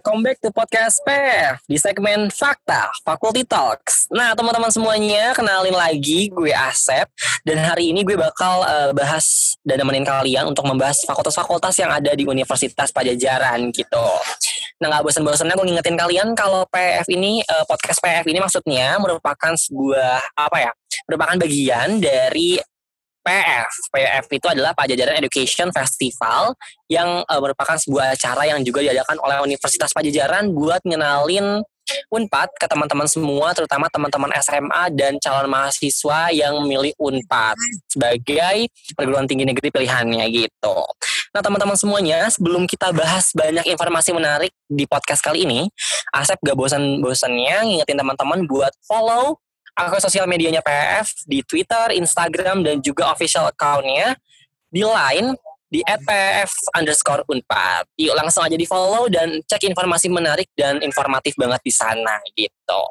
welcome back to podcast PF di segmen Fakta Faculty Talks. Nah, teman-teman semuanya, kenalin lagi gue Asep dan hari ini gue bakal uh, bahas dan nemenin kalian untuk membahas fakultas-fakultas yang ada di Universitas Pajajaran gitu. Nah, nggak bosan-bosannya gue ngingetin kalian kalau PF ini uh, podcast PF ini maksudnya merupakan sebuah apa ya? merupakan bagian dari PF. PF itu adalah Pajajaran Education Festival yang uh, merupakan sebuah acara yang juga diadakan oleh Universitas Pajajaran buat ngenalin Unpad ke teman-teman semua, terutama teman-teman SMA dan calon mahasiswa yang memilih Unpad sebagai perguruan tinggi negeri pilihannya gitu. Nah teman-teman semuanya, sebelum kita bahas banyak informasi menarik di podcast kali ini, Asep gak bosan-bosannya ngingetin teman-teman buat follow akun sosial medianya PF di Twitter, Instagram, dan juga official account-nya di Line di @pf underscore unpad. Yuk langsung aja di follow dan cek informasi menarik dan informatif banget di sana gitu.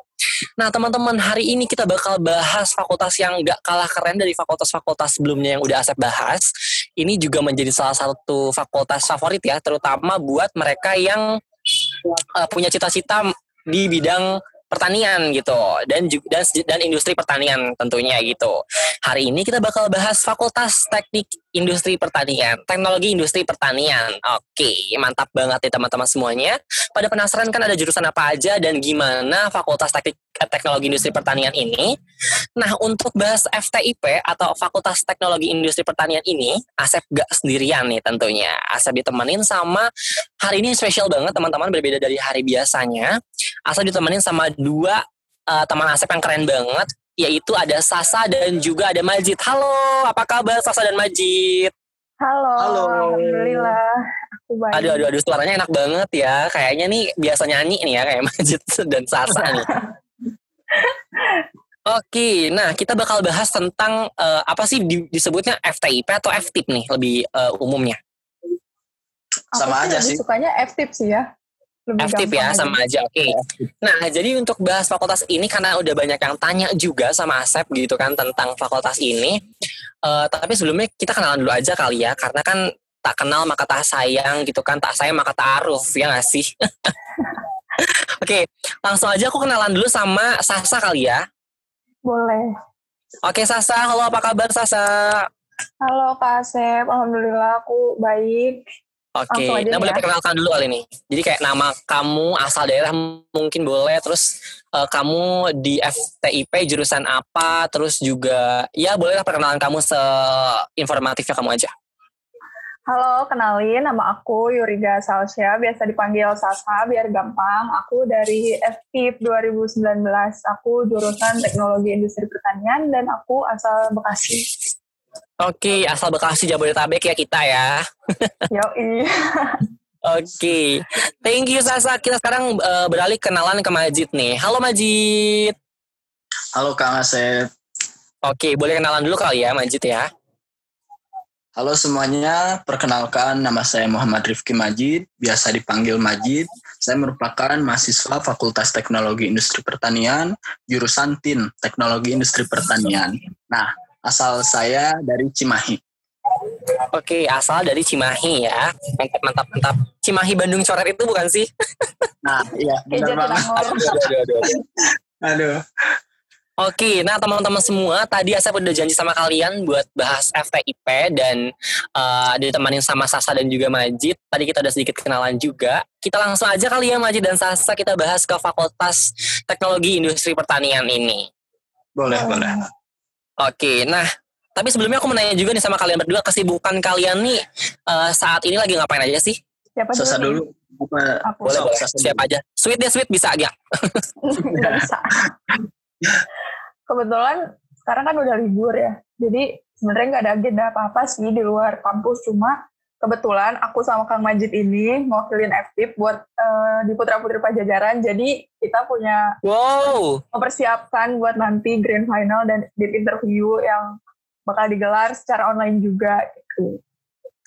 Nah teman-teman hari ini kita bakal bahas fakultas yang gak kalah keren dari fakultas-fakultas sebelumnya yang udah Asep bahas. Ini juga menjadi salah satu fakultas favorit ya, terutama buat mereka yang uh, punya cita-cita di bidang pertanian gitu dan dan dan industri pertanian tentunya gitu. Hari ini kita bakal bahas Fakultas Teknik Industri Pertanian, Teknologi Industri Pertanian. Oke, mantap banget ya teman-teman semuanya. Pada penasaran kan ada jurusan apa aja dan gimana Fakultas Teknik Teknologi Industri Pertanian ini. Nah, untuk bahas FTIP atau Fakultas Teknologi Industri Pertanian ini, Asep gak sendirian nih tentunya. Asep ditemenin sama, hari ini spesial banget teman-teman, berbeda dari hari biasanya. Asep ditemenin sama dua uh, teman Asep yang keren banget, yaitu ada Sasa dan juga ada Majid. Halo, apa kabar Sasa dan Majid? Halo, Halo. Alhamdulillah. Aku baik. Aduh, aduh, aduh, suaranya enak banget ya. Kayaknya nih biasa nyanyi nih ya, kayak Majid dan Sasa nih. Oke, nah kita bakal bahas tentang uh, apa sih di, disebutnya FTIP atau FTIP nih lebih uh, umumnya? Sama Aku aja sih. Sukanya FTIP sih ya. FTIP ya, sama aja. Oke. Okay. Nah, jadi untuk bahas fakultas ini karena udah banyak yang tanya juga sama Asep gitu kan tentang fakultas ini. Uh, tapi sebelumnya kita kenalan dulu aja kali ya, karena kan tak kenal maka tak sayang gitu kan, tak sayang maka tak aruf ya nggak sih? Oke, langsung aja aku kenalan dulu sama Sasa kali ya. Boleh. Oke Sasa, halo apa kabar Sasa? Halo Kak Asep, Alhamdulillah aku baik. Oke, nah boleh perkenalkan dulu kali ini. Jadi kayak nama kamu, asal daerah mungkin boleh, terus uh, kamu di FTIP jurusan apa, terus juga ya bolehlah perkenalan kamu seinformatifnya kamu aja. Halo, kenalin nama aku Yuriga Salsya, biasa dipanggil Sasa biar gampang. Aku dari FTIP 2019. Aku jurusan Teknologi Industri Pertanian dan aku asal Bekasi. Oke, asal Bekasi Jabodetabek ya kita ya. Yoi. Oke, thank you Sasa. Kita sekarang uh, beralih kenalan ke Majid nih. Halo Majid. Halo Kang Asep. Oke, boleh kenalan dulu kali ya Majid ya. Halo semuanya, perkenalkan nama saya Muhammad Rifki Majid, biasa dipanggil Majid. Saya merupakan mahasiswa Fakultas Teknologi Industri Pertanian, jurusan TIN, Teknologi Industri Pertanian. Nah, asal saya dari Cimahi. Oke, asal dari Cimahi ya. Mantap, mantap, mantap. Cimahi Bandung Coret itu bukan sih? Nah, iya, benar banget. Aduh, aduh, aduh. aduh. Oke, nah teman-teman semua, tadi saya udah janji sama kalian buat bahas FTIP dan uh, ditemanin sama Sasa dan juga Majid. Tadi kita udah sedikit kenalan juga. Kita langsung aja kali ya Majid dan Sasa kita bahas ke Fakultas Teknologi Industri Pertanian ini. Boleh, boleh. Oke, nah tapi sebelumnya aku mau nanya juga nih sama kalian berdua, kesibukan kalian nih uh, saat ini lagi ngapain aja sih? Siapa Sasa dulu? Boleh, boleh. Siapa aja. Sweet deh, sweet bisa aja. bisa. kebetulan sekarang kan udah libur ya. Jadi sebenarnya nggak ada agenda apa-apa sih di luar kampus. Cuma kebetulan aku sama Kang Majid ini mewakilin FTIP buat uh, di Putra Putri Pajajaran. Jadi kita punya wow. mempersiapkan buat nanti grand final dan di interview yang bakal digelar secara online juga gitu.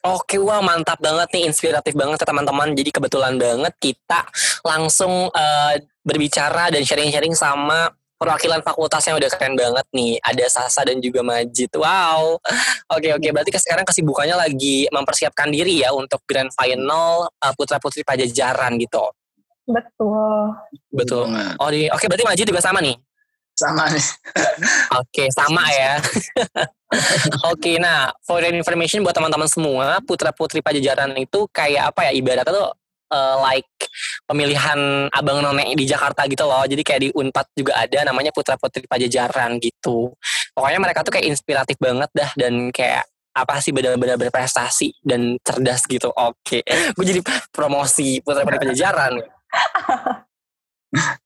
Oke, wah mantap banget nih, inspiratif banget ya teman-teman. Jadi kebetulan banget kita langsung uh, berbicara dan sharing-sharing sama perwakilan fakultas yang udah keren banget nih. Ada Sasa dan juga Majid. Wow. Oke oke. Berarti sekarang kesibukannya lagi mempersiapkan diri ya untuk grand final uh, putra putri pajajaran gitu. Betul. Betul. Oh di. Oke berarti Majid juga sama nih. Sama nih. Oke sama ya. Oke, nah for your information buat teman-teman semua, putra putri pajajaran itu kayak apa ya ibaratnya tuh uh, like pemilihan abang none di Jakarta gitu loh. Jadi kayak di Unpad juga ada namanya putra putri pajajaran gitu. Pokoknya mereka tuh kayak inspiratif banget dah dan kayak apa sih benar-benar berprestasi dan cerdas gitu. Oke, gue jadi promosi putra putri pajajaran.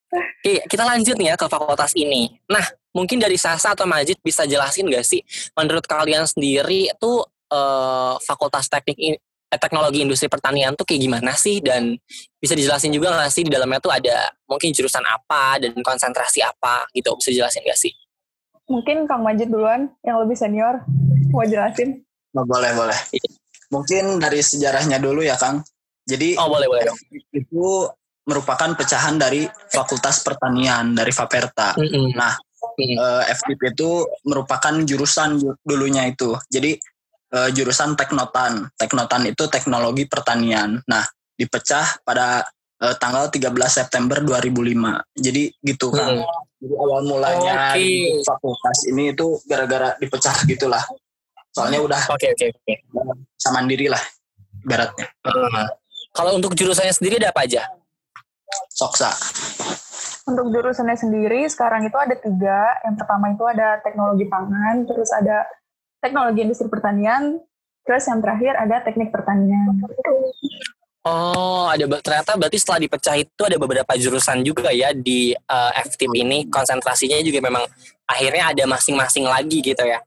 Oke, kita lanjut nih ya ke fakultas ini. Nah, mungkin dari Sasa atau Majid bisa jelasin gak sih, menurut kalian sendiri itu uh, fakultas teknik eh, teknologi industri pertanian tuh kayak gimana sih? Dan bisa dijelasin juga gak sih di dalamnya tuh ada mungkin jurusan apa dan konsentrasi apa gitu? Bisa jelasin gak sih? Mungkin Kang Majid duluan yang lebih senior mau jelasin. Oh, boleh, boleh. Mungkin dari sejarahnya dulu ya, Kang. Jadi oh, boleh, boleh. Itu merupakan pecahan dari Fakultas Pertanian dari Faperta. Mm -hmm. Nah, mm. uh, FTP itu merupakan jurusan dulunya itu. Jadi uh, jurusan Teknotan. Teknotan itu teknologi pertanian. Nah, dipecah pada uh, tanggal 13 September 2005. Jadi gitu kan. Mm. Jadi awal mulanya okay. fakultas ini itu gara-gara dipecah gitulah. Soalnya udah Oke okay, oke okay, okay. sama mandiri lah ibaratnya. Uh. Kalau untuk jurusannya sendiri ada apa aja? Soksa. Untuk jurusannya sendiri sekarang itu ada tiga. Yang pertama itu ada teknologi pangan, terus ada teknologi industri pertanian, terus yang terakhir ada teknik pertanian. Oh, ada ternyata berarti setelah dipecah itu ada beberapa jurusan juga ya di uh, FTIP ini konsentrasinya juga memang akhirnya ada masing-masing lagi gitu ya.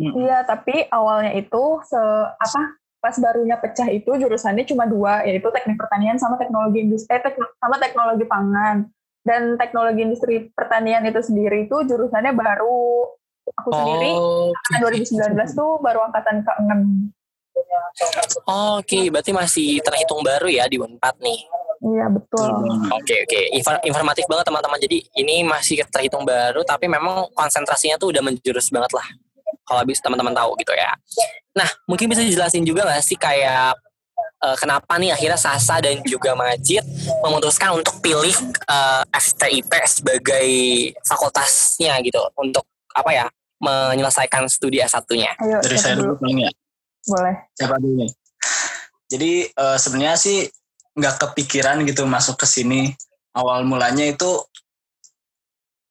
Iya, tapi awalnya itu se apa pas barunya pecah itu jurusannya cuma dua yaitu teknik pertanian sama teknologi industri eh, tekno, sama teknologi pangan dan teknologi industri pertanian itu sendiri itu jurusannya baru aku oh, sendiri okay. 2019 tuh baru angkatan ke-6 oh, Oke, okay. berarti masih terhitung baru ya di Unpad nih. Iya betul. Oke oke, okay. informatif banget teman-teman. Jadi ini masih terhitung baru, tapi memang konsentrasinya tuh udah menjurus banget lah kalau bisa teman-teman tahu gitu ya. Nah, mungkin bisa dijelasin juga nggak sih kayak uh, kenapa nih akhirnya Sasa dan juga Majid memutuskan untuk pilih uh, eh, FTIP sebagai fakultasnya gitu untuk apa ya menyelesaikan studi S1-nya. Dari saya dulu paling ya. Boleh. Siapa dulu nih? Jadi uh, sebenarnya sih nggak kepikiran gitu masuk ke sini. Awal mulanya itu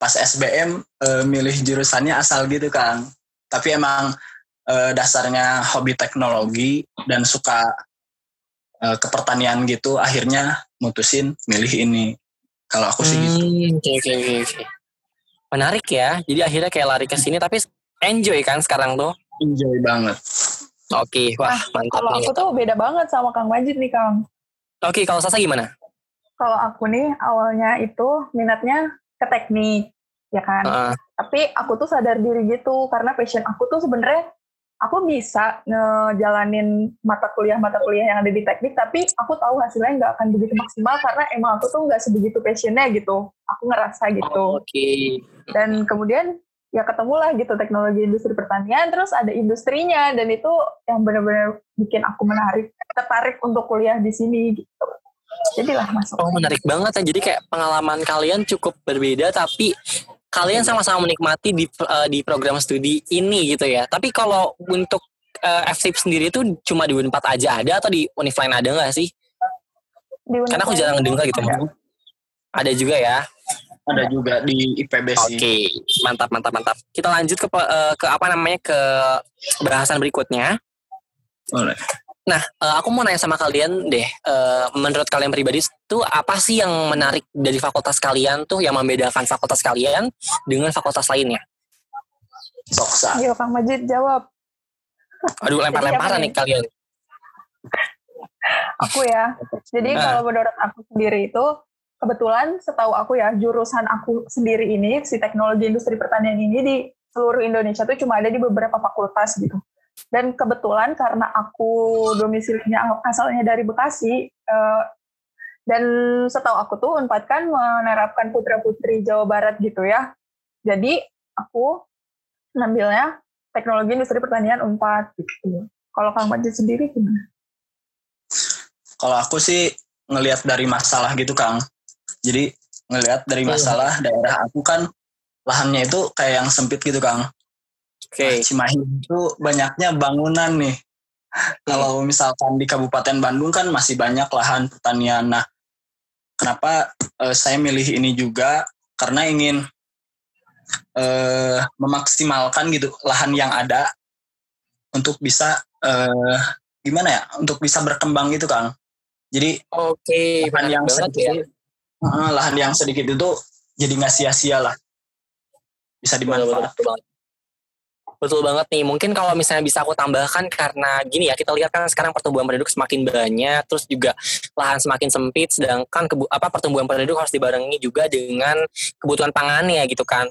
pas SBM uh, milih jurusannya asal gitu Kang tapi emang uh, dasarnya hobi teknologi dan suka uh, kepertanian gitu akhirnya mutusin milih ini kalau aku sih gitu. hmm, gitu oke oke oke menarik ya. Jadi akhirnya kayak lari ke sini tapi enjoy kan sekarang tuh? Enjoy banget. Oke okay, wah nah, mantap kalau aku tuh beda banget sama Kang Majid nih Kang. Oke okay, kalau Sasa gimana? Kalau aku nih awalnya itu minatnya ke teknik ya kan. Uh. Tapi aku tuh sadar diri gitu karena passion aku tuh sebenarnya aku bisa ngejalanin mata kuliah mata kuliah yang ada di teknik tapi aku tahu hasilnya nggak akan begitu maksimal karena emang aku tuh nggak sebegitu passionnya gitu. Aku ngerasa gitu. Oh, oke. Okay. dan kemudian ya ketemulah gitu teknologi industri pertanian terus ada industrinya dan itu yang benar-benar bikin aku menarik tertarik untuk kuliah di sini gitu. Jadilah masuk. Oh menarik banget ya. Jadi kayak pengalaman kalian cukup berbeda tapi kalian sama-sama menikmati di uh, di program studi ini gitu ya. Tapi kalau untuk uh, FSIP sendiri itu cuma di Unpad aja ada atau di univ lain ada nggak sih? Di Karena aku jarang dengar gitu. Ada. ada juga ya. Ada juga di IPB sih. Oke, okay. mantap mantap mantap. Kita lanjut ke uh, ke apa namanya ke bahasan berikutnya. Boleh. Nah, uh, aku mau nanya sama kalian deh, uh, menurut kalian pribadi itu apa sih yang menarik dari fakultas kalian tuh yang membedakan fakultas kalian dengan fakultas lainnya? Soksa. Ayo Kang Majid jawab. Aduh, lempar-lemparan nih kalian. Aku ya. Jadi nah. kalau menurut aku sendiri itu kebetulan setahu aku ya jurusan aku sendiri ini si teknologi industri pertanian ini di seluruh Indonesia tuh cuma ada di beberapa fakultas gitu. Dan kebetulan karena aku domisilinya asalnya dari Bekasi, uh, dan setahu aku tuh Unpad kan menerapkan putra-putri Jawa Barat gitu ya. Jadi aku ngambilnya teknologi industri pertanian Unpad gitu. Kalau Kang Majid sendiri gimana? Kalau aku sih ngelihat dari masalah gitu Kang. Jadi ngelihat dari Hmm. masalah daerah aku kan lahannya itu kayak yang sempit gitu Kang. Oke. Nah, Cimahi itu banyaknya bangunan nih. Kalau misalkan di Kabupaten Bandung kan masih banyak lahan pertanian. Nah, kenapa eh, saya milih ini juga? Karena ingin eh, memaksimalkan gitu lahan yang ada untuk bisa eh, gimana ya? Untuk bisa berkembang gitu, Kang. Jadi Oke, lahan menarik yang banget ya. sedikit, eh, lahan yang sedikit itu jadi nggak sia-sia lah. Bisa dimanfaatkan. Betul banget. Nih. Mungkin kalau misalnya bisa aku tambahkan karena gini ya, kita lihat kan sekarang pertumbuhan penduduk semakin banyak, terus juga lahan semakin sempit, sedangkan kebu- apa pertumbuhan penduduk harus dibarengi juga dengan kebutuhan pangannya gitu kan.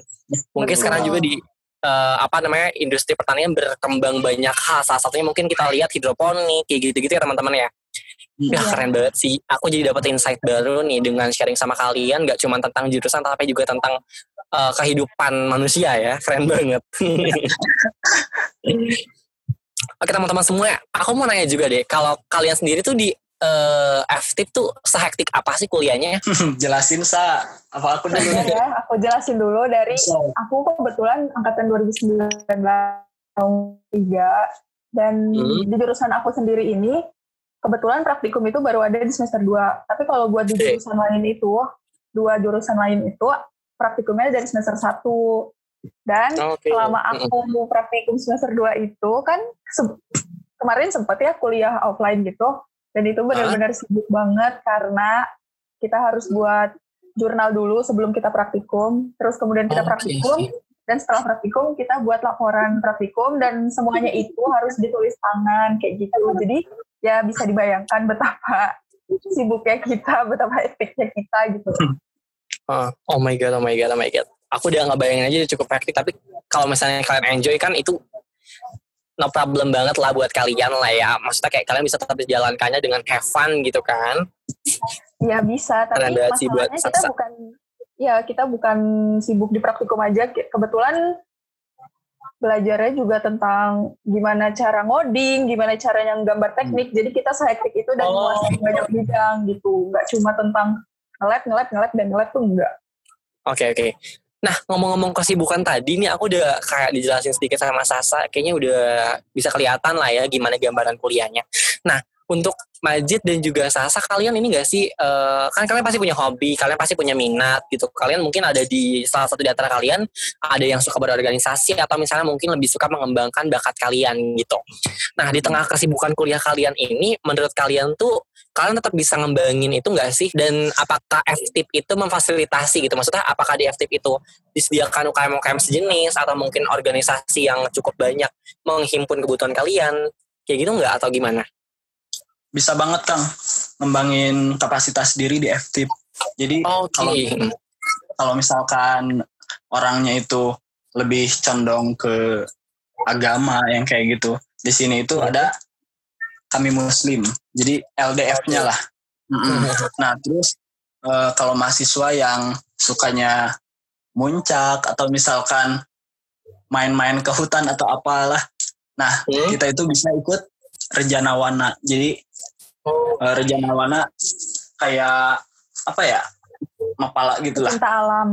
Mungkin Betul. sekarang juga di eh, apa namanya industri pertanian berkembang banyak hal. Salah satunya mungkin kita lihat hidroponik kayak gitu-gitu ya teman-teman ya. Ya keren banget sih. Aku jadi dapat insight baru nih dengan sharing sama kalian. Gak cuma tentang jurusan tapi juga tentang eh, kehidupan manusia ya. Keren banget. Oke teman-teman semua, aku mau nanya juga deh. Kalau kalian sendiri tuh di eh FTIP tuh sehektik apa sih kuliahnya? Jelasin sa, apa aku dulu ya, aku jelasin dulu dari aku kebetulan angkatan 2019 tahun 3 dan Hmm. di jurusan aku sendiri ini kebetulan praktikum itu baru ada di semester 2. Tapi kalau buat di jurusan lain itu, dua jurusan lain itu praktikumnya dari semester 1. Dan Oke. selama Mm-mm. aku mau praktikum semester 2 itu kan se- kemarin sempat ya kuliah offline gitu dan itu benar-benar sibuk banget karena kita harus buat jurnal dulu sebelum kita praktikum terus kemudian kita Oke. praktikum dan setelah praktikum kita buat laporan praktikum dan semuanya itu harus ditulis tangan kayak gitu jadi ya bisa dibayangkan betapa sibuknya kita betapa etiknya kita gitu Oh my god, oh my god, oh my god. Aku udah nggak bayangin aja cukup hektik. Tapi kalau misalnya kalian enjoy kan itu no problem banget lah buat kalian lah ya. Maksudnya kayak kalian bisa tetap dijalankannya dengan have fun gitu kan. Ya bisa, tapi banget sih buat masalahnya kita Saksa. bukan ya kita bukan sibuk di praktikum aja. Kebetulan belajarnya juga tentang gimana cara ngoding, gimana caranya gambar teknik. Jadi kita sehektik itu dan Oh. menguasai banyak bidang gitu. Nggak cuma tentang nge-lab, nge-lab, nge-lab, dan nge-lab tuh enggak. Oke oke. Nah ngomong-ngomong kesibukan tadi nih aku udah kayak dijelasin sedikit sama Sasa. Kayaknya udah bisa kelihatan lah ya gimana gambaran kuliahnya. Nah untuk Majid dan juga Sasa kalian ini gak sih eh, kan kalian pasti punya hobi, kalian pasti punya minat gitu. Kalian mungkin ada di salah satu di antara kalian ada yang suka berorganisasi atau misalnya mungkin lebih suka mengembangkan bakat kalian gitu. Nah di tengah kesibukan kuliah kalian ini, menurut kalian tuh kalian tetap bisa ngembangin itu nggak sih? Dan apakah FTIP itu memfasilitasi gitu? Maksudnya apakah di FTIP itu disediakan UKM-UKM sejenis atau mungkin organisasi yang cukup banyak menghimpun kebutuhan kalian? Kayak gitu nggak atau gimana? Bisa banget Kang, ngembangin kapasitas diri di FTIP. Jadi Oke. kalau kalau misalkan orangnya itu lebih condong ke agama yang kayak gitu, di sini itu ada kami Muslim, jadi LDF-nya lah. Nah terus eh, kalau mahasiswa yang sukanya muncak atau misalkan main-main ke hutan atau apalah, nah Hmm. kita itu bisa ikut Rejanawana. Jadi Oh, eh, Rejanawana kayak apa ya mapala gitu lah. Cinta alam.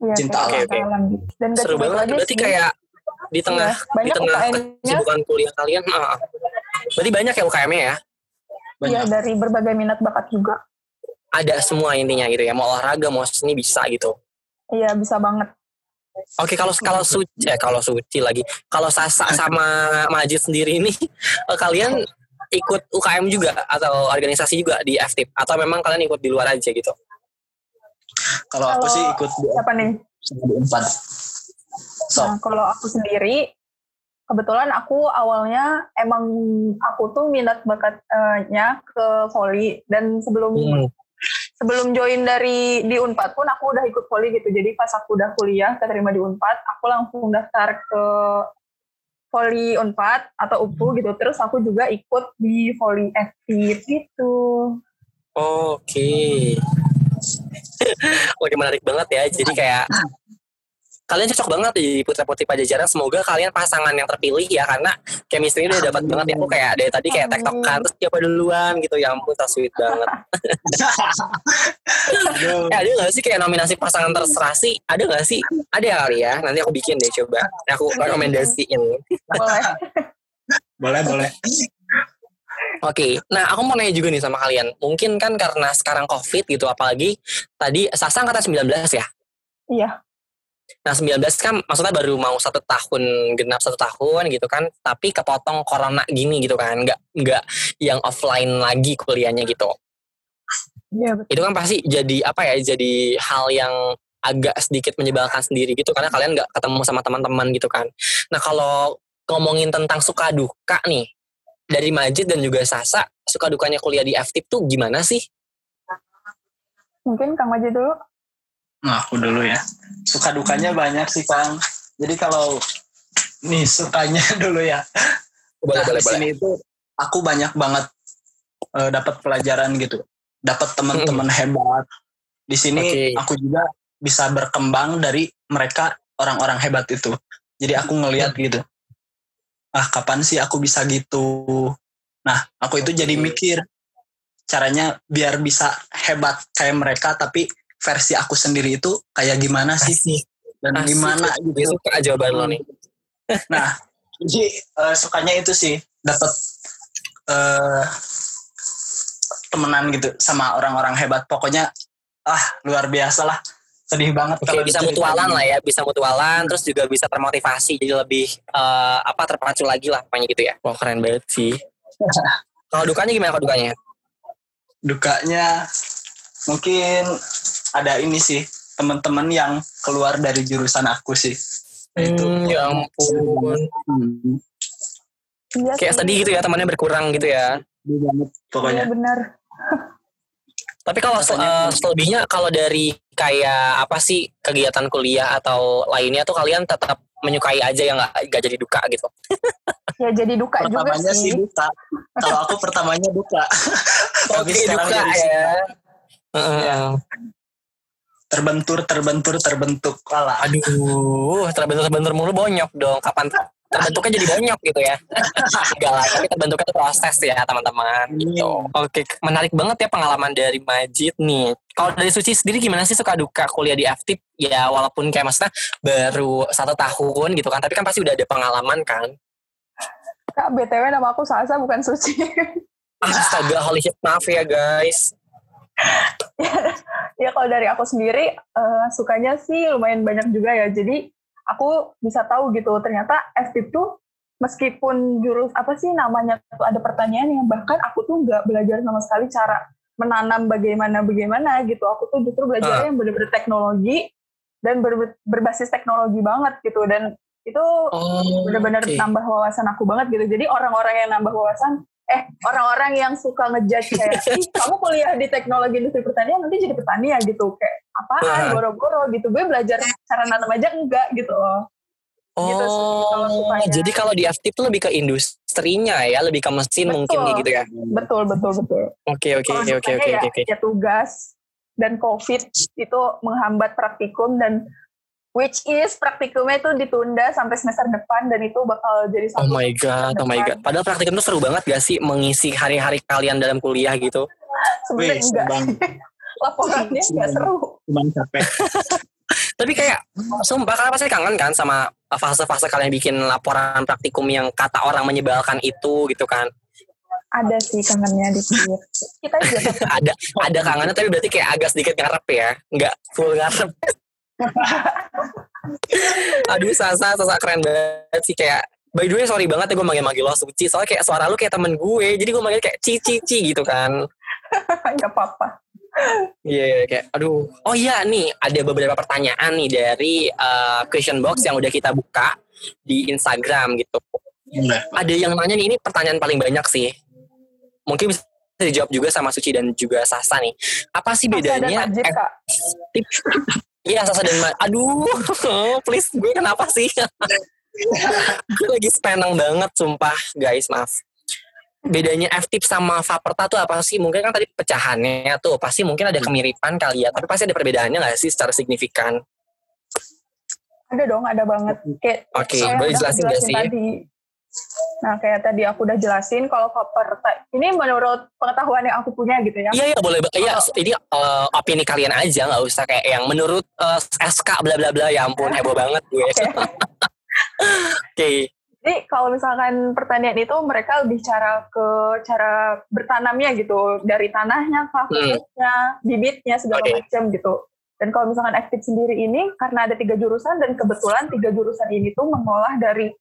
Iya, Cinta alam. alam gitu. Dan seru banget. Berarti sih. kayak di tengah Iya, di tengah kesibukan kuliah kalian, ah, berarti banyak ya UKM-nya ya? Iya, dari berbagai minat bakat juga. Ada semua intinya gitu ya. Mau olahraga, mau seni bisa gitu. Iya, bisa banget. Oke kalau kalau suci eh, kalau suci lagi kalau Sasa sama Majid sendiri ini eh, kalian ikut UKM juga atau organisasi juga di FTIP atau memang kalian ikut di luar aja gitu? Kalau aku sih ikut di Siapa nih? di empat. So, Nah, kalau aku sendiri, kebetulan aku awalnya emang aku tuh minat bakatnya ke volley dan sebelum Hmm. sebelum join dari di Unpad pun aku udah ikut volley gitu. Jadi pas aku udah kuliah keterima di Unpad, aku langsung daftar ke volley Unpad atau UPU gitu. Terus aku juga ikut di volley aktif gitu. Oke. Oke menarik banget ya. Jadi kayak kalian cocok banget di putra putri pajajaran. Semoga kalian pasangan yang terpilih ya karena chemistry udah dapat banget. Ya aku kayak dari tadi kayak tektokan terus siapa duluan gitu. Ya ampun so sweet banget. Eh, ada gak sih kayak nominasi pasangan terserasi ada gak sih? Ada ya kali ya? Nanti aku bikin deh coba. Aku rekomendasiin. Boleh. Boleh boleh. Oke, okay. nah aku mau nanya juga nih sama kalian. Mungkin kan karena sekarang COVID gitu, apalagi tadi Sasa kata 19 ya? Iya. Nah 19 kan maksudnya baru mau satu tahun, genap satu tahun gitu kan, tapi kepotong corona gini gitu kan, nggak nggak yang offline lagi kuliahnya gitu. Iya betul. Itu kan pasti jadi apa ya, jadi hal yang agak sedikit menyebalkan sendiri gitu, karena kalian nggak ketemu sama teman-teman gitu kan. Nah kalau ngomongin tentang suka duka nih, dari Majid dan juga Sasa, suka dukanya kuliah di FTIP tuh gimana sih? Mungkin Kang Majid dulu. Nah, aku dulu ya. Suka dukanya banyak sih, Kang. Jadi kalau nih sukanya dulu ya. Boleh, nah, boleh, di sini itu aku banyak banget uh, dapat pelajaran gitu. Dapat teman-teman hebat. Di sini Oke. aku juga bisa berkembang dari mereka orang-orang hebat itu. Jadi aku ngelihat gitu. Ah, kapan sih aku bisa gitu? Nah, aku itu jadi mikir caranya biar bisa hebat kayak mereka tapi versi aku sendiri itu kayak gimana sih Asik. dan Asik. gimana gitu. suka jawaban lo nih. Nah, jadi eh, sukanya itu sih dapat eh temenan gitu sama orang-orang hebat. Pokoknya ah luar biasa lah. Sedih banget Oke, kalau bisa mutualan lah ya, bisa mutualan, terus juga bisa termotivasi, jadi lebih eh, apa terpacu lagi lah, pokoknya gitu ya. Wah keren banget sih. Kalau dukanya gimana kalau dukanya? Dukanya mungkin ada ini sih teman-teman yang keluar dari jurusan aku sih. Itu Hmm, ya ampun. Hmm, Iya Kayak sedih gitu ya, temannya berkurang gitu ya. banget Iya pokoknya. benar. Tapi kalau eh, selebihnya kalau dari kayak apa sih kegiatan kuliah atau lainnya tuh kalian tetap menyukai aja yang nggak nggak jadi duka gitu. Ya jadi duka juga Pertamanya sih sih. duka. Kalau aku pertamanya duka. Tapi Oke, sekarang duka ya. Heeh. Terbentur terbentur terbentuk Walah. Aduh, terbentur-terbentur mulu bonyok dong. Kapan terbentuknya jadi bonyok gitu ya? Enggak lah, tapi terbentuknya itu proses ya teman-teman. Gitu. Oke, menarik banget ya pengalaman dari Majid nih. Kalau dari Suci sendiri gimana sih suka duka kuliah di FTIP? Ya walaupun kayak maksudnya baru satu tahun gitu kan, tapi kan pasti udah ada pengalaman kan. Kak, BTW nama aku Sasa bukan Suci. Astaga, holy shit, maaf ya guys. Ya kalau dari aku sendiri eh, sukanya sih lumayan banyak juga ya. Jadi aku bisa tahu gitu ternyata FTIP tuh meskipun jurus apa sih namanya tuh ada pertanyaan yang bahkan aku tuh nggak belajar sama sekali cara menanam bagaimana bagaimana gitu. Aku tuh justru belajar Ah. yang bener-bener teknologi dan ber- berbasis teknologi banget gitu dan itu Oh, bener-bener oke. nambah wawasan aku banget gitu. Jadi orang-orang yang nambah wawasan, eh orang-orang yang suka ngejudge kayak, ih kamu kuliah di teknologi industri pertanian nanti jadi petani ya gitu. Kayak apaan, boro-boro gitu. Gue belajar cara nanam aja enggak gitu loh. gitu sih, kalau Oh, sukanya. jadi kalau di tuh lebih ke industrinya ya, lebih ke mesin Betul. mungkin gitu ya. Betul, betul, betul. Oke, oke, Kalau oke, oke, dukanya oke, ya, oke. ya tugas dan COVID itu menghambat praktikum dan which is praktikumnya itu ditunda sampai semester depan dan itu bakal jadi Oh my god, oh my god. Padahal praktikum tuh seru banget gak sih mengisi hari-hari kalian dalam kuliah gitu? sebenarnya Wih, enggak bang. laporannya enggak seru Cuman capek. Tapi kayak sumpah kalian pasti kangen kan sama fase-fase kalian bikin laporan praktikum yang kata orang menyebalkan itu gitu kan. ada sih kangennya dikit kita juga ada ada kangennya tapi berarti kayak agak sedikit ngarep ya. Nggak full ngarep. Aduh Sasa, Sasa keren banget sih kayak By the way sorry banget ya gue manggil-manggil lo Suci Soalnya kayak suara lu kayak temen gue Jadi gue manggil kayak Cici-Cici gitu kan nggak apa-apa Iya kayak aduh. Oh iya nih ada beberapa pertanyaan nih dari uh, question box yang udah kita buka di Instagram gitu. Enggak. Ada yang nanya nih ini pertanyaan paling banyak sih. Mungkin bisa dijawab juga sama Suci dan juga Sasa nih. Apa sih bedanya FTIP? Iya Sasa dan Ma- Aduh, please gue kenapa sih? gue lagi spenang banget sumpah guys maaf. Bedanya FTIP sama Faperta tuh apa sih? Mungkin kan tadi pecahannya tuh pasti mungkin ada kemiripan kali ya, tapi pasti ada perbedaannya nggak sih secara signifikan? Ada dong, ada banget. Kayak Oke, saya boleh jelasin nggak sih? Tadi. Nah, kayak tadi aku udah jelasin kalau type ini menurut pengetahuan yang aku punya gitu ya. Iya iya boleh iya ini eh, opini kalian aja nggak usah kayak yang menurut eh, SK bla bla bla ya ampun heboh banget gue. Oke. Oke. Jadi kalau misalkan pertanian itu mereka lebih cara ke cara bertanamnya gitu dari tanahnya, pupuknya, bibitnya segala Oke. macam gitu. Dan kalau misalkan aktif sendiri ini karena ada tiga jurusan dan kebetulan tiga jurusan ini tuh mengolah dari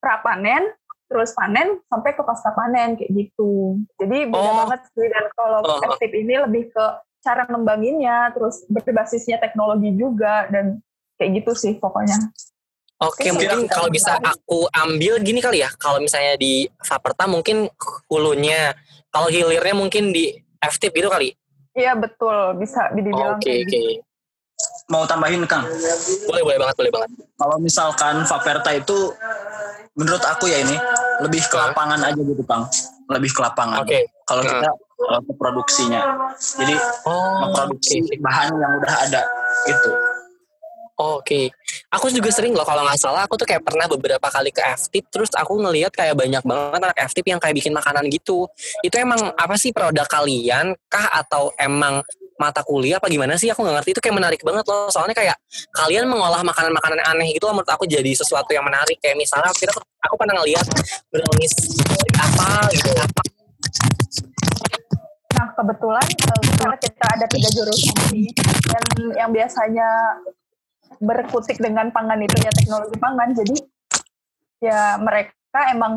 prapanen, terus panen sampai ke pasca panen kayak gitu. Jadi beda Oh. banget sih dan kalau Oh. aktif ini lebih ke cara ngembanginnya, terus berbasisnya teknologi juga dan kayak gitu sih pokoknya. Oke, Oke, mungkin silakan. kalau bisa aku ambil gini kali ya. Kalau misalnya di Faperta mungkin hulunya, kalau hilirnya mungkin di FTIP gitu kali. Iya betul, bisa dibilang Oke, kayak oke. gitu. Mau tambahin Kang? Boleh, boleh banget, boleh banget. Kalau misalkan Faperta itu menurut aku ya ini lebih ke lapangan aja gitu Kang. Lebih ke lapangan. Oke. Kalau Hah. kita uh, ke produksinya. Jadi Oh, memproduksi oke. bahan yang udah ada gitu. Oke, aku juga sering loh kalau nggak salah aku tuh kayak pernah beberapa kali ke FTIP terus aku ngelihat kayak banyak banget anak FTIP yang kayak bikin makanan gitu. Itu emang apa sih produk kalian kah atau emang mata kuliah apa gimana sih? Aku nggak ngerti itu kayak menarik banget loh. Soalnya kayak kalian mengolah makanan-makanan aneh gitu loh menurut aku jadi sesuatu yang menarik. Kayak misalnya kita aku pernah ngelihat brownies apa gitu apa. Nah kebetulan eh, karena kita ada tiga jurusan ini dan yang biasanya berkutik dengan pangan itu ya teknologi pangan, jadi ya mereka emang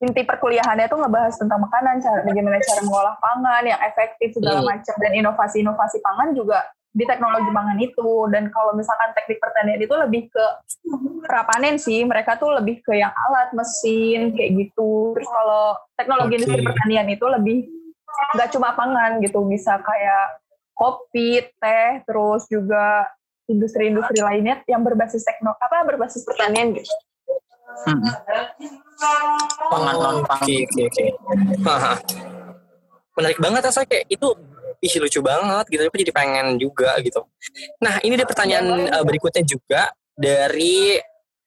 inti perkuliahannya itu ngebahas tentang makanan, cara bagaimana cara mengolah pangan yang efektif segala Hmm. macam dan inovasi-inovasi pangan juga di teknologi pangan itu dan kalau misalkan teknik pertanian itu lebih ke prapanen sih mereka tuh lebih ke yang alat mesin kayak gitu terus kalau teknologi Oke. industri pertanian itu lebih nggak cuma pangan gitu bisa kayak kopi teh terus juga industri-industri lainnya yang berbasis tekno apa berbasis pertanian gitu Hmm. Pangan non Oke, pangan. oke, oke. Haha. Menarik banget saya kayak itu ih lucu banget gitu tapi jadi pengen juga gitu. Nah, ini ada pertanyaan eh, berikutnya juga dari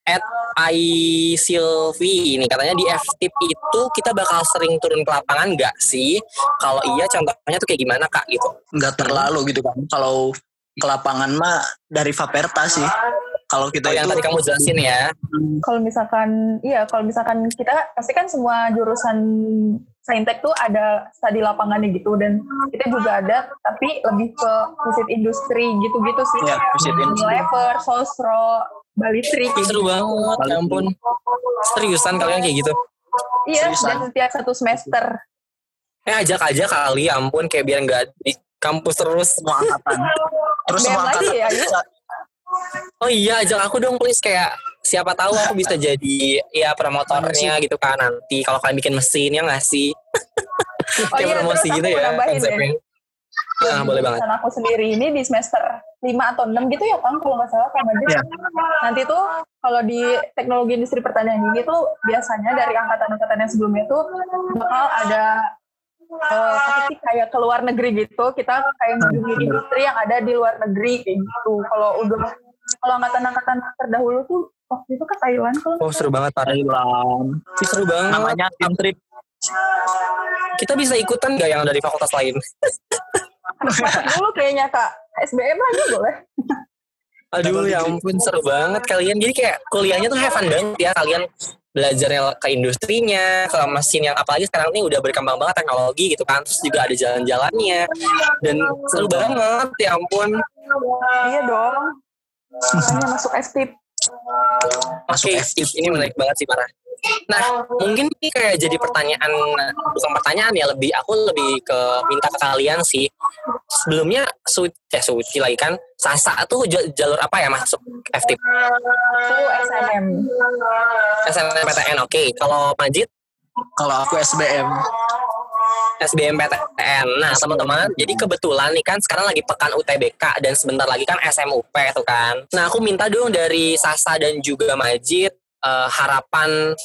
at I Silvi ini katanya di FTIP itu kita bakal sering turun ke lapangan nggak sih? Kalau iya contohnya tuh kayak gimana kak gitu? Nggak terlalu gitu kan. Kalau ke lapangan mah dari Faperta sih. Kalau kita Oh, yang itu tadi kamu jelasin ya. kalau misalkan iya kalau misalkan kita pasti kan semua jurusan saintek tuh ada studi lapangannya gitu dan kita juga ada tapi lebih ke visit industri gitu-gitu sih Iya, visit industri. Unilever, Sosro, Balitri seru banget, ya ampun. Seriusan kalian kayak gitu? iya Seriusan. dan setiap satu semester Eh ajak aja kali, ya ampun kayak biar nggak di kampus terus. semua angkatan. Terus semua lagi angkatan ya. Oh iya, ajak aku dong please kayak siapa tahu aku bisa jadi ya promotornya gitu kan nanti kalau kalian bikin mesin ya nggak sih? oh kayak iya promosi gitu ya konsepnya. deh Ah, boleh banget. aku sendiri ini di semester 5 atau 6 gitu ya Kang kalau nggak salah Kang Majid. Iya. Nanti tuh kalau di teknologi industri pertanian ini tuh biasanya dari angkatan-angkatan yang sebelumnya tuh bakal ada eh, sih kayak ke luar negeri gitu kita kayak mengunjungi industri yang ada di luar negeri kayak gitu kalau udah kalau angkatan-angkatan terdahulu tuh waktu itu ke Thailand kalau Oh seru banget. Thailand. Ih, seru banget. Namanya tim trip. Kita bisa ikutan nggak yang dari fakultas lain? dulu kayaknya kak SBM aja boleh Aduh ya ampun seru banget kalian. Jadi kayak kuliahnya tuh have fun banget ya kalian belajarnya ke industrinya, ke mesin yang apalagi sekarang ini udah berkembang banget teknologi gitu kan. Terus juga ada jalan-jalannya dan seru banget ya ampun. iya dong makanya masuk STIP Masuk FTIP. ini menarik banget sih parah. Nah, mungkin ini kayak jadi pertanyaan, bukan pertanyaan ya, lebih aku lebih ke minta ke kalian sih. Sebelumnya, su eh, Suci lagi kan, Sasa tuh jalur apa ya masuk FTIP? aku SNM SNMPTN, oke. Kalau Majid, Kalau aku SBM. SBMPTN. Nah, teman-teman, jadi kebetulan nih kan sekarang lagi pekan UTBK dan sebentar lagi kan SMUP tuh kan. Nah, aku minta dong dari Sasa dan juga Majid eh, harapan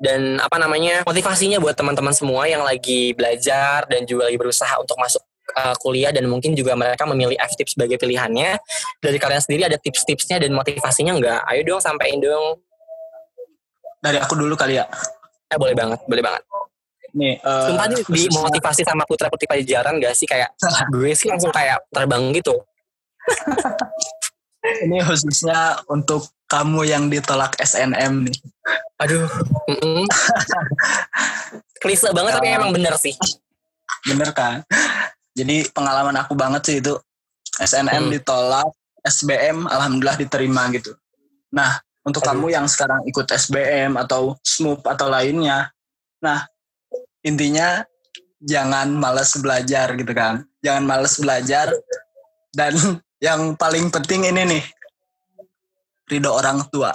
dan apa namanya motivasinya buat teman-teman semua yang lagi belajar dan juga lagi berusaha untuk masuk uh, kuliah dan mungkin juga mereka memilih FTIP sebagai pilihannya. Dari kalian sendiri ada tips-tipsnya dan motivasinya nggak? Ayo dong sampaikan dong. Dari aku dulu kali ya. Eh boleh banget, boleh banget. Nih, uh, Sumpah nih dimotivasi sama putra putri pajajaran gak sih kayak gue sih langsung kayak terbang gitu. ini khususnya untuk kamu yang ditolak SNM nih. Aduh, mm -mm. klise banget tapi emang bener sih. Bener kan? Jadi pengalaman aku banget sih itu SNM Hmm. ditolak, SBM alhamdulillah diterima gitu. Nah, untuk Aduh. kamu yang sekarang ikut SBM atau SMUP atau lainnya, nah intinya jangan males belajar gitu kan. Jangan males belajar dan yang paling penting ini nih ridho orang tua.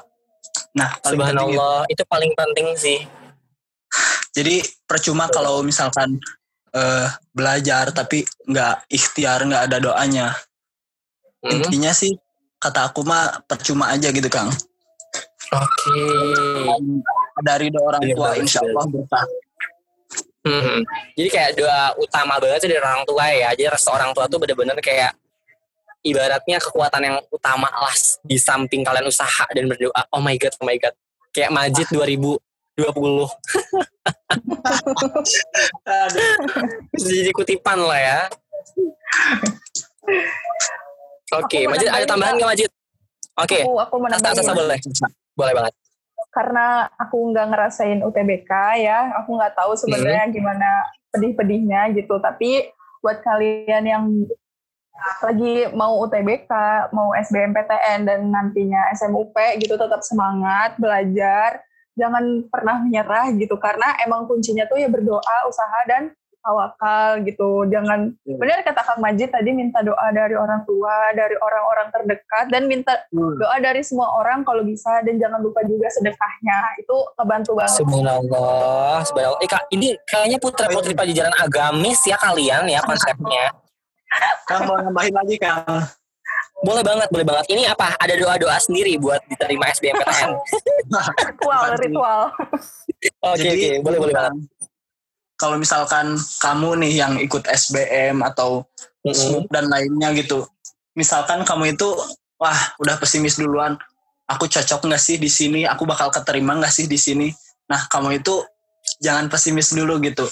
Nah, paling penting itu. Subhanallah, itu paling penting sih. Jadi percuma kalau misalkan eh, belajar tapi nggak ikhtiar, nggak ada doanya. Mm. Intinya sih kata aku mah percuma aja gitu Kang. Oke. Dari doa orang Iya, tua bagus, insya Allah berkah. Mhm. Jadi kayak doa utama banget sih dari orang tua ya. Jadi restu orang tua tuh bener-bener kayak ibaratnya kekuatan yang utama lah di samping kalian usaha dan berdoa. Oh my god, oh my god. Kayak Majid 2020. Bisa jadi kutipan lah ya. Oke, Aku mau Majid ada tambahan nggak Majid? Oke, Aku, aku Sasa nambahin. boleh. Boleh banget. karena aku nggak ngerasain UTBK ya, aku nggak tahu sebenarnya gimana pedih-pedihnya gitu. Tapi buat kalian yang lagi mau UTBK, mau SBMPTN dan nantinya SMUP gitu tetap semangat belajar, jangan pernah menyerah gitu karena emang kuncinya tuh ya berdoa, usaha dan tawakal gitu. Jangan Iya. benar kata Kang Majid tadi minta doa dari orang tua, dari orang-orang terdekat dan minta doa dari semua orang kalau bisa dan jangan lupa juga sedekahnya itu ngebantu banget Subhanallah, subhanallah. Eh kak, ini kayaknya putra putri pajajaran agamis ya kalian ya konsepnya. Kang mau nambahin lagi Kang. Boleh banget, boleh banget. Ini apa? Ada doa-doa sendiri buat diterima SBMPTN. ritual ritual Oke, oke, boleh, boleh banget. Kalau misalkan kamu nih yang ikut SBM atau. SMUP dan lainnya gitu. Misalkan kamu itu wah udah pesimis duluan. Aku cocok nggak sih di sini? Aku bakal keterima nggak sih di sini? Nah kamu itu jangan pesimis dulu gitu.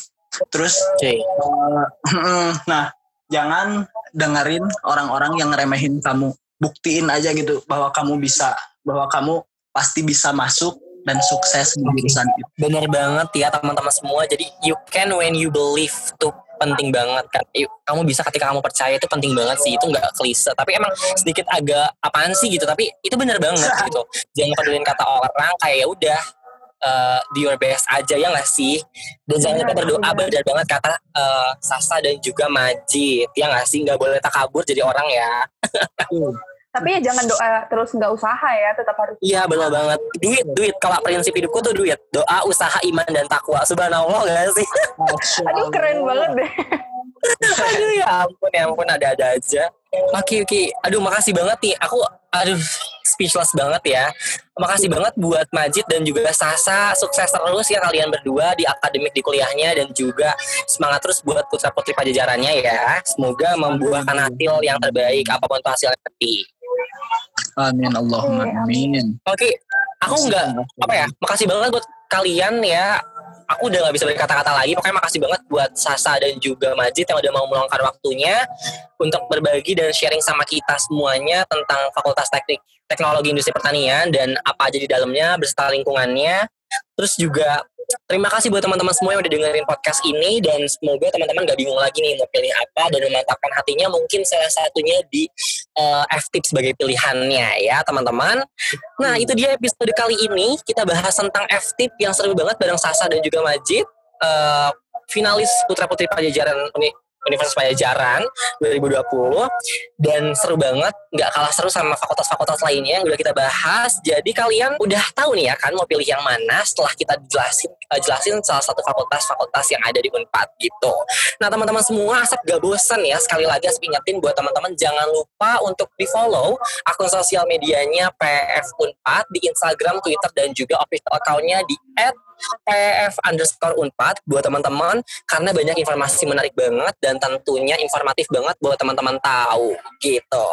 Terus Oke. eh, nah jangan dengerin orang-orang yang remehin kamu. Buktiin aja gitu bahwa kamu bisa, bahwa kamu pasti bisa masuk dan sukses di jurusan itu. Bener banget ya teman-teman semua. Jadi you can when you believe tuh penting banget kan. Kamu bisa ketika kamu percaya itu penting banget sih. Itu nggak klise. Tapi emang sedikit agak apaan sih gitu. Tapi itu bener banget gitu. Jangan pedulin kata orang. Kayak ya udah uh, do your best aja ya nggak sih. Dan jangan lupa berdoa benar. benar banget kata uh, Sasa dan juga Majid. Ya nggak sih. Nggak boleh takabur jadi orang ya. tapi ya jangan doa terus nggak usaha ya tetap harus Iya benar banget. Duit, duit. Kalau prinsip hidupku tuh duit. Doa, usaha, iman, dan takwa. Subhanallah gak sih? aduh keren banget deh aduh ya ampun, ya ampun ada-ada aja. Oke, oke. Aduh makasih banget nih. Aku, aduh speechless banget ya. Makasih banget buat Majid dan juga Sasa. Sukses terus ya kalian berdua di akademik di kuliahnya. Dan juga semangat terus buat putra putri pajajarannya ya. Semoga membuahkan hasil yang terbaik apa pun itu hasilnya nanti. Amin Allahumma amin. Oke, aku nggak apa ya makasih banget buat kalian ya aku udah nggak bisa berkata-kata lagi. Pokoknya makasih banget buat Sasa dan juga Majid yang udah mau meluangkan waktunya untuk berbagi dan sharing sama kita semuanya tentang Fakultas Teknik Teknologi Industri Pertanian dan apa aja di dalamnya beserta lingkungannya. Terus juga terima kasih buat teman-teman semua yang udah dengerin podcast ini dan semoga teman-teman gak bingung lagi nih mau pilih apa dan memantapkan hatinya mungkin salah satunya di eh, FTIP sebagai pilihannya ya teman-teman Nah, itu dia episode kali ini. Kita bahas tentang FTIP yang seru banget bareng Sasa dan juga Majid. Eh, finalis Putra Putri Pajajaran Universitas Pajajaran 2020 dan seru banget nggak kalah seru sama fakultas-fakultas lainnya yang udah kita bahas. Jadi kalian udah tahu nih ya kan mau pilih yang mana setelah kita jelasin eh, jelasin salah satu fakultas-fakultas yang ada di Unpad gitu. Nah teman-teman semua asap gak bosan ya. Sekali lagi asap ingetin buat teman-teman jangan lupa untuk di follow akun sosial medianya PF Unpad di Instagram, Twitter dan juga official accountnya di at PF underscore unpad buat teman-teman karena banyak informasi menarik banget dan tentunya informatif banget buat teman-teman tahu gitu.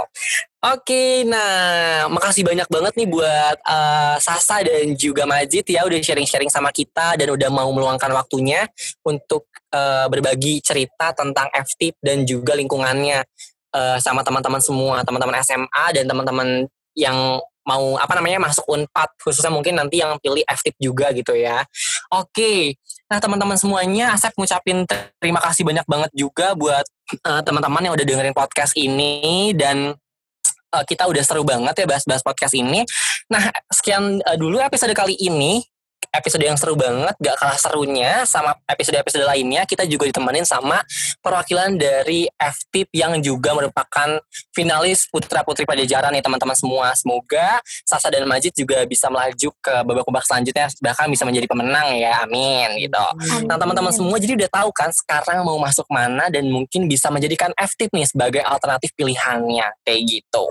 Oke, nah makasih banyak banget nih buat uh, Sasa dan juga Majid ya udah sharing-sharing sama kita dan udah mau meluangkan waktunya untuk uh, berbagi cerita tentang FTIP dan juga lingkungannya uh, sama teman-teman semua, teman-teman SMA dan teman-teman yang mau apa namanya masuk Unpad khususnya mungkin nanti yang pilih FTIP juga gitu ya. Oke. Nah, teman-teman semuanya Asep ngucapin terima kasih banyak banget juga buat uh, teman-teman yang udah dengerin podcast ini dan uh, kita udah seru banget ya bahas-bahas podcast ini. Nah, sekian uh, dulu episode kali ini episode yang seru banget, gak kalah serunya sama episode-episode lainnya. Kita juga ditemenin sama perwakilan dari FTIP yang juga merupakan finalis Putra Putri Pajajaran nih teman-teman semua. Semoga Sasa dan Majid juga bisa melaju ke babak-babak selanjutnya, bahkan bisa menjadi pemenang ya. Amin gitu. Amin. Nah teman-teman semua jadi udah tahu kan sekarang mau masuk mana dan mungkin bisa menjadikan FTIP nih sebagai alternatif pilihannya kayak gitu.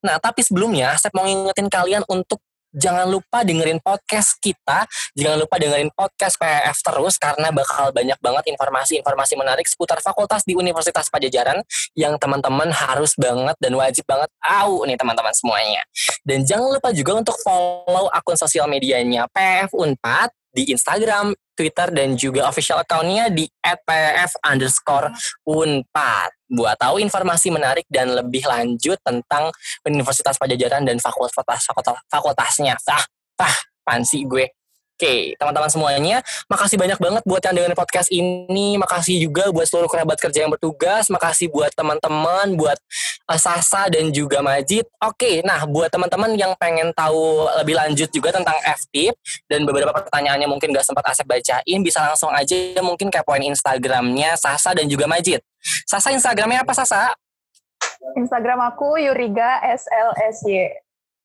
Nah tapi sebelumnya saya mau ngingetin kalian untuk jangan lupa dengerin podcast kita, jangan lupa dengerin podcast PF terus karena bakal banyak banget informasi-informasi menarik seputar fakultas di Universitas Pajajaran yang teman-teman harus banget dan wajib banget tahu nih teman-teman semuanya. Dan jangan lupa juga untuk follow akun sosial medianya PF Unpad di Instagram, Twitter, dan juga official accountnya di @pf underscore unpad. Buat tahu informasi menarik dan lebih lanjut tentang Universitas Pajajaran dan fakultas, fakultas fakultasnya. Sah, sah, pansi gue. Oke, teman-teman semuanya, makasih banyak banget buat yang dengerin podcast ini. Makasih juga buat seluruh kerabat kerja yang bertugas. Makasih buat teman-teman, buat uh, Sasa dan juga Majid. Oke, nah buat teman-teman yang pengen tahu lebih lanjut juga tentang FTIP dan beberapa pertanyaannya mungkin gak sempat Asep bacain, bisa langsung aja mungkin kepoin Instagramnya Sasa dan juga Majid. Sasa Instagramnya apa Sasa? Instagram aku Yuriga SLSY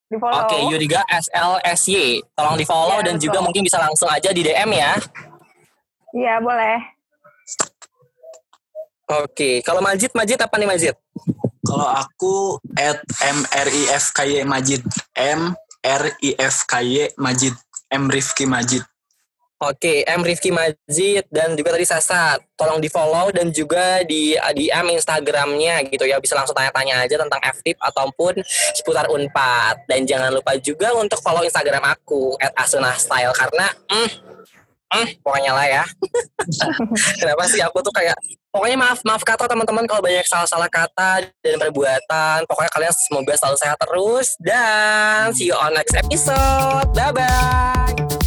di follow. Oke, okay, Yuriga SLSY. Tolong di follow ya, dan betul. juga mungkin bisa langsung aja di DM ya. Iya, boleh. Oke, okay. kalau Majid, Majid apa nih Majid? Kalau aku at MRIFKY Majid. M R I F K Y Majid. M Rifki Majid. Oke, M Rifki Majid dan juga tadi Sasa, tolong di follow dan juga di DM Instagramnya gitu ya, bisa langsung tanya-tanya aja tentang FTIP ataupun seputar Unpad. Dan jangan lupa juga untuk follow Instagram aku @asunastyle karena mm, mm, pokoknya lah ya. Kenapa sih aku tuh kayak pokoknya maaf maaf kata teman-teman kalau banyak salah-salah kata dan perbuatan. Pokoknya kalian semoga selalu sehat terus dan see you on next episode. Bye bye.